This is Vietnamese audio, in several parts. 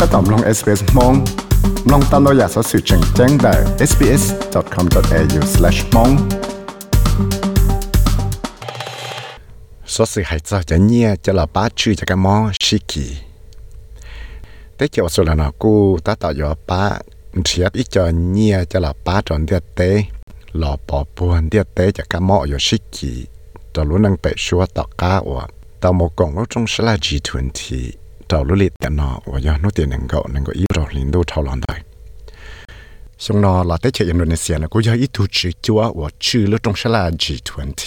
ก็ต้องลอง SBS มองลองตามเราอยากสอสื่อแจ้งแจ้งได้ sbs.com.au/mong สอสื่อหายใจจะเนี่ยจะละป้าชื่อจะกมองชิกิแต่เกี่ยวส่วนนะกูตาต่อยอป้าเทียบอีกจะเนี่ยจะละป้าจนเดียเตหล่อปอปวนเดียเตจะกมองอยู่ชิกิจะรู้นังเปชัวต่อก้าวต่อหมกงรู้จงสลาจีทุนที เจ้าลุลิตแต่นอว่ายานุเตียหนึ่งก็หนึ่งก็อีรอลินดูเท่าหลอนได้ชงนอเราเตเชอินโดนีเซียนะกูยาอีทูจีจัวว่าชื่อลุตรงชลา G20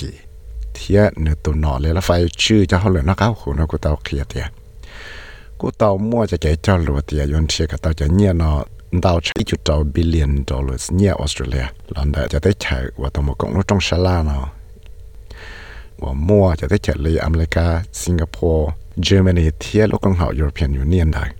เทียเนื้อตัวนอเลยละไฟชื่อจะเขาเลยนักเอาหูนะกูเตาเคลียเตียกูเตามั่วจะแก่เจ้าลัวเตียยนเชียก็เตาจะเงียนอเดาใช้จุดดาวบิลเลียนดอลลาร์เนี่ยออสเตรเลียหลังได้จะได้ใช้ว่าตัวมกงลุตรงชลาเนาะว่ามั่วจะได้ใช้เลยอเมริกาสิงคโปร์ Germany thia lúc con họ European Union đại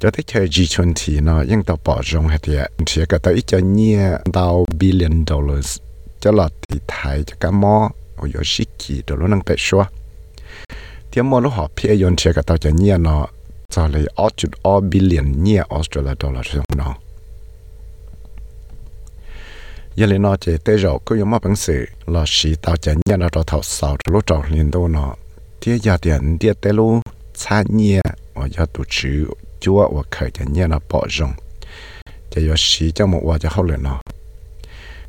cho thấy chơi G20 nó nhưng tao bỏ rộng hết vậy thì cả tao ít cho nhia tàu billion dollars cho là thì thay cho cả mò ở chỗ sĩ kỳ đồ luôn năng bẹt xóa thì mò lúc họ phía yon thì cả tao cho nhia nó cho lấy ở chút ở billion nhia Australia dollar cho nó giờ tới rồi cứ yếm mà bằng sự là sĩ tao cho nhia nó cho thầu sáu lúc trâu liên nó กหอพี่ยนเทียก็ต่อจะเนี่ยเนาะจะเลยออจุดออ billion เนี่ยออสเตรเลียดอลลาร์เนาะ giờ lên nó chỉ tới rồi cứ dùng mà bằng sự là sĩ tạo cho nhân nó thầu sau lúc trâu liền đâu nó thì giờ tiền đi tới lúc xa nhẹ và giờ tụ chữ chúa và khởi cho nhân nó bỏ rong cho giờ sĩ cho một và cho hậu lên nó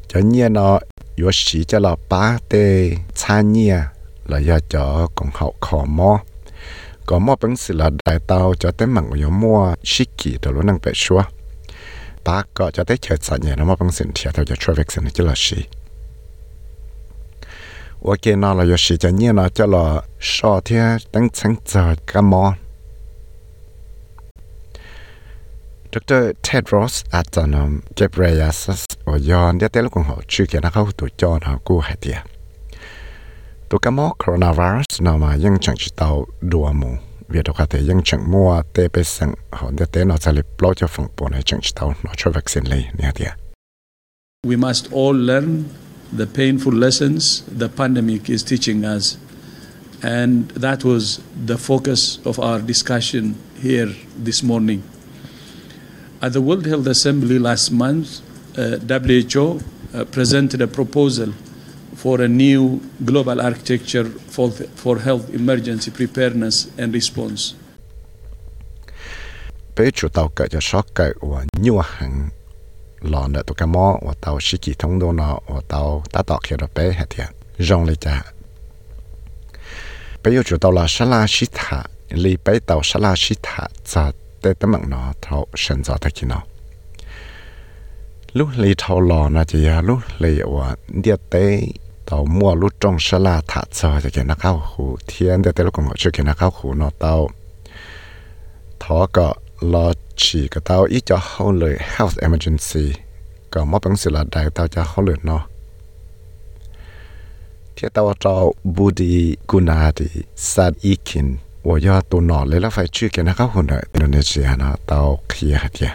cho nhân nó giờ sĩ cho là ba tê xa nhẹ là giờ cho còn hậu khó mò có mò bằng sự là đại tàu cho tới mặn của mua shiki từ lúc năng bệ xua ba có cho tới chờ sợ nhẹ nó mà bằng sinh thiệt theo cho traffic sinh cho là gì 我给那了有时间呢，那叫了少天等层着干嘛？Dr. Tedros Adhanom Ghebreyesus 我ย้อนเดี๋ยวแต่ละคนเขาชื่อแกนะเขาตัวจอนะกูให้เดียตัวกันมอ coronavirus นะมายังจังจิตเอาดัวมู việc đó có thể những chẳng mua tê bê sinh họ để tế nó sẽ lập lỗ cho phòng bộ này chẳng tàu nó cho vaccine lấy nè thì We must all learn the painful lessons the pandemic is teaching us. And that was the focus of our discussion here this morning. At the World Health Assembly last month, uh, WHO uh, presented a proposal for a new global architecture for, for health emergency preparedness and response. Hàng lò nợ tụ cái mò và tàu sĩ kỳ thông đô nọ và tàu ta tọt khi đó bé hạt thiệt rong lấy cha. Bây giờ chủ tàu là sa la sĩ thả lì bé tàu sa la sĩ thả cho tế tấm mạng nó thâu sân gió thay nó. Lúc li thâu lò nó chỉ lúc li và địa tế tàu mua lúc trong sa la thả cho cho cái nó cao hủ thiên để tới lúc còn họ chưa cái nó cao hủ nó tàu thọ có รอฉีกเต้าอีจะห้องเลย health emergency ก็มอบังสิละได้เต้าจะห้องเลยเนาะเที่ยเต้าจอบุดีกุนาดีซาดอีกินว่ายอตัวนอนเลยแล้วไฟชื่อกันนะครับคนเนอินโดนีเซียนะเต้าเคลียเดีย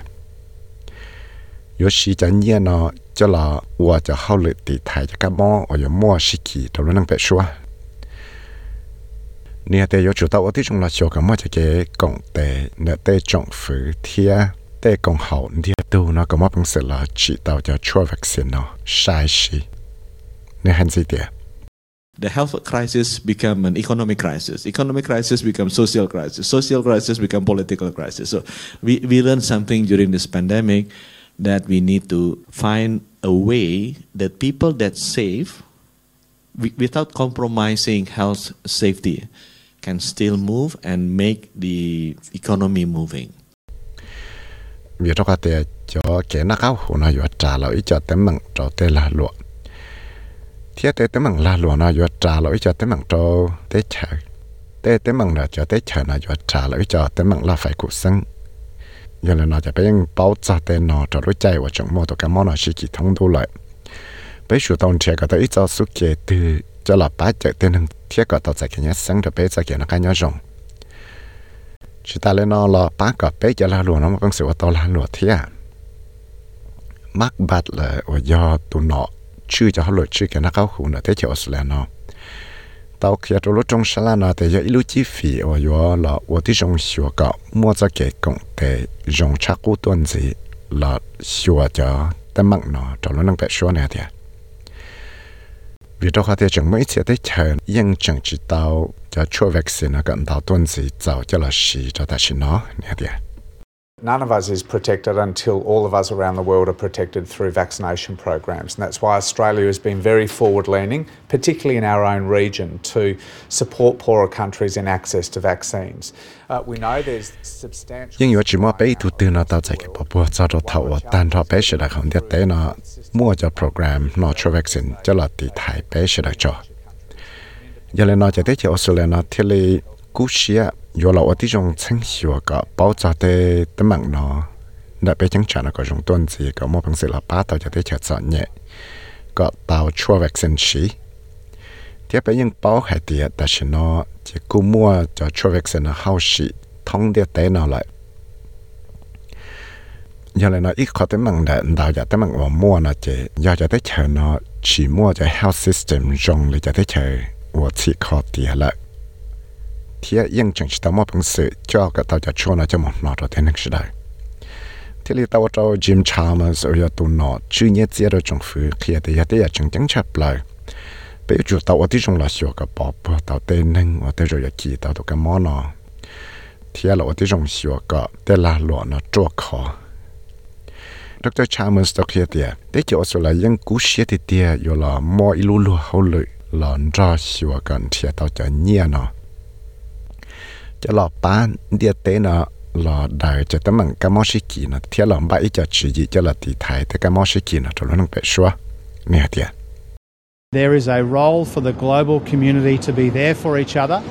ยชีจันเยเนาะจะลาว่าจะเข้าเลยตีไทยจะกับมอว่ามั่วสิกีต้าเรื่องเป็ปชัว เนี่ยแต่ยจุดตัวที่จงเราโชกันมาจะเกกงเตเนเตจงฝือเทียเตกงเฮาเดียดูเนาะก็มาเป็นเสร็จแล้วจีตาวจะช่วยวัคซีนเนาะใช่ชีเนี่ยฮันซีเดีย The health crisis become an economic crisis. Economic crisis become social crisis. Social crisis become political crisis. So we, we learned something during this pandemic that we need to find a way that people that save without compromising health safety ก็ตัวอีเจ้าสุเกตือจะหลับป้าเจอเต้นเทียก็ตัวใจกันยังสังเดไปใจกันกันยังจงชิตาเลนอลป้าก็ไปจะลาหลวงน้องก็สิว่าตัวลา cho là bá chạy tên hằng thiết cả tàu chạy kia sáng được bé chạy kia nó cái nhá rồng chỉ ta lên nó là bá cả bé cho là luôn nó mà con sửa tàu là thế à mắc bát là ở do tụ nọ chưa cho họ lỗi chưa cái nó cao khủng nữa thế chịu là nó tàu kia trong lúc trong sáng là nó thì do ít chi phí ở do là ở ที่ trong sửa cả mua cho cái công để dùng chắc cú tuần gì là sửa cho ta mặn nó trong lúc năng bé sửa này thì 为到下底就每次的场应征知道，就出文斯那个唔到段子，就叫了事，就但是喏，你睇下。None of us is protected until all of us around the world are protected through vaccination programs. And that's why Australia has been very forward leaning, particularly in our own region, to support poorer countries in access to vaccines. Uh, we know there's substantial. nhưng yo chỉ mua bé tu tư nó tao chạy cái bộ bộ cho đó thầu ở tan thọ bé sẽ là không biết tế nó mua cho program nó cho vaccine cho là tỷ thái bé sẽ là cho giờ lên nó chỉ tới chỉ Australia nó thì là cú xia yo la oti jong cheng xiwa ka bao cha te te mang no đã bé chẳng chả có dùng tuần gì có một bằng sự là ba tàu cho tới chợ sợ nhẹ có tàu chua vaccine xí tiếp bé những bao hải tiệt ta chỉ nó chỉ cú mua cho chua vaccine hao xí thông địa tế nào lại giờ lại nó ít khó tới mảng đã đào giờ tới mảng mà mua nó chỉ giờ cho tới chợ nó chỉ mua cho health system dùng để cho tới chợ và chỉ khó tiệt lại thiết yên chẳng chỉ tao mò bằng sự cho cả tao cho cho nó cho một nọ rồi thế nên thế thì tao cho Jim Chalmers ở giờ tụ nọ chưa nhớ rồi trong phía kia thì giờ thì giờ chẳng chẳng chập lại bây giờ tao ở đây trong là sửa cái bỏ bỏ tao tên nên ở rồi giờ kỳ tao tụ cái món là ở đây trong sửa cái tên là lọ nó chua khó Dr. Chalmers đó kia thì để cho ở là những cú xe thì tia rồi là mò ilu lu hậu lự lòn ra sửa gần thì tao cho nhẹ nọ There is a role for the global community to be there for each other,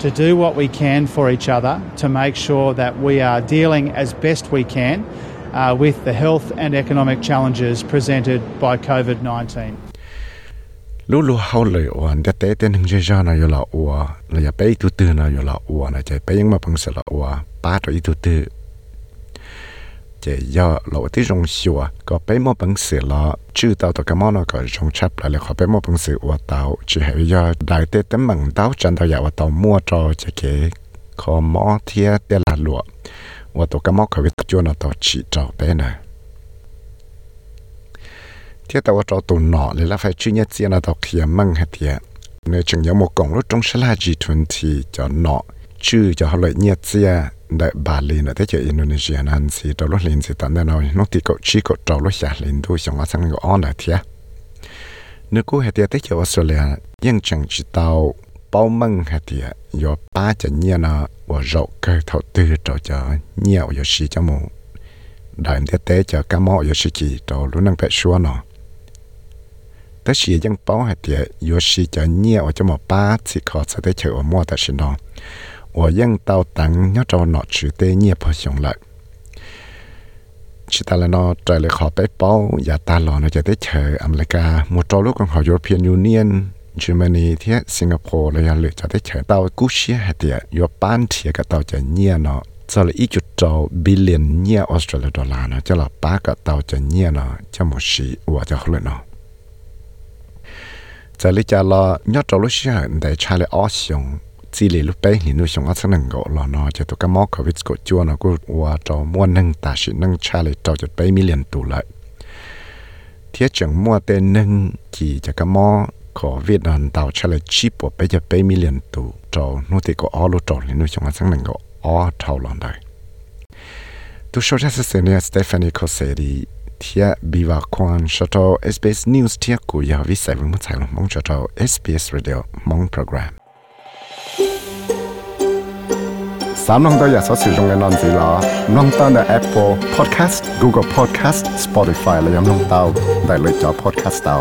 to do what we can for each other, to make sure that we are dealing as best we can uh, with the health and economic challenges presented by COVID 19. Lu lu hao lời oan địa té tên hình ra nó là ua là ya bé tu tư nó là ua nó chạy bé nhưng mà bằng sự là ba rồi tu tư chỉ do lộ tí rong xua có bé mà bằng sự là chưa tao tao cái món nó có rong chắp lại là khó bé mà bằng sự ua tao. Chỉ hay đại tế tấm bằng tao chân tao ya tao mua cho chỉ cái mỏ thia để là lụa ua tao cái mỏ có biết cho nó tao chỉ cho bé này thế tao cho tụ nọ lấy là phải chuyên nhất tiền là tao kia măng hết tiệt nếu chừng có một cổng lúc trong sẽ là gì thuần thì cho nọ chứ cho họ lợi nhất tiền đại bà liền ở thế chơi Indonesia nan thì tao lúc liền thì tao nên nói nó thì cậu chỉ cậu trâu lúc xả liền thôi xong rồi sang cái on là thiệt nếu cô hết tiệt thế chơi Australia nhưng chẳng chỉ tao bao măng hết tiệt do ba chữ nhia nó và rậu cơ thầu tư cho cho nhiều có gì cho một đại tiệt tế cho cá mỏ có gì chỉ cho lúc năng phải xua nó แต่สียังป้องหัดเดียอยู่สีจะเนี่ยว่าจะมาป้าสิขอจะได้เจอมั่วแต่สินองว่ายังเตาตังยอดจอหนอจือเตเนี่ยพอสงเลยชิตาลนอใจเลยขอไปป้องอย่าตาหลอนจะได้เจออเมริกาหมดจอลูกของเขายุโรเปียนยูเนียนเยอรมนีเที่สิงคโปร์เลยหรือจะได้เจอเตากุเชียหัดเดียอยู่ป้านเทียกับเตาจะเนี่ยเนาะจะเลยอีจุดจอบิลเลียนเนี่ยออสเตรเลียดอลลาร์เนาะจะหลับป้ากับเตาจะเนี่ยเนาะจะหมดชีว่าจะเขาเลยเนาะ giờ lý cha lo nhớ trâu lúc xưa để cha lại ó xong chỉ lì lúc bé thì nuôi xong ở sang nâng gỗ lo nó cho tụi cái mỏ covid của chua nó cũng qua trâu mua nâng ta chỉ nâng cha lại trâu cho bé million tụ lại thiết chẳng mua tên nâng chỉ cho cái mỏ của Việt Nam tàu cha lại chip của bé cho bé million tụ trâu nó thì có ó lúc trâu thì nuôi xong ở sang nâng gỗ ó trâu lần đây tu số ra sẽ này Stephanie Cosetti thia biwa kwan. Shato SBS News thia ku ya vi sai mu chang mong shato SBS Radio mong program สามน้องตัวอยากสอสื่อตรงกันนอนสีหลอน้องตั้งแต่ Apple Podcast, Google Podcast, Spotify และยังน้องเตาได้เลยจอ Podcast เตา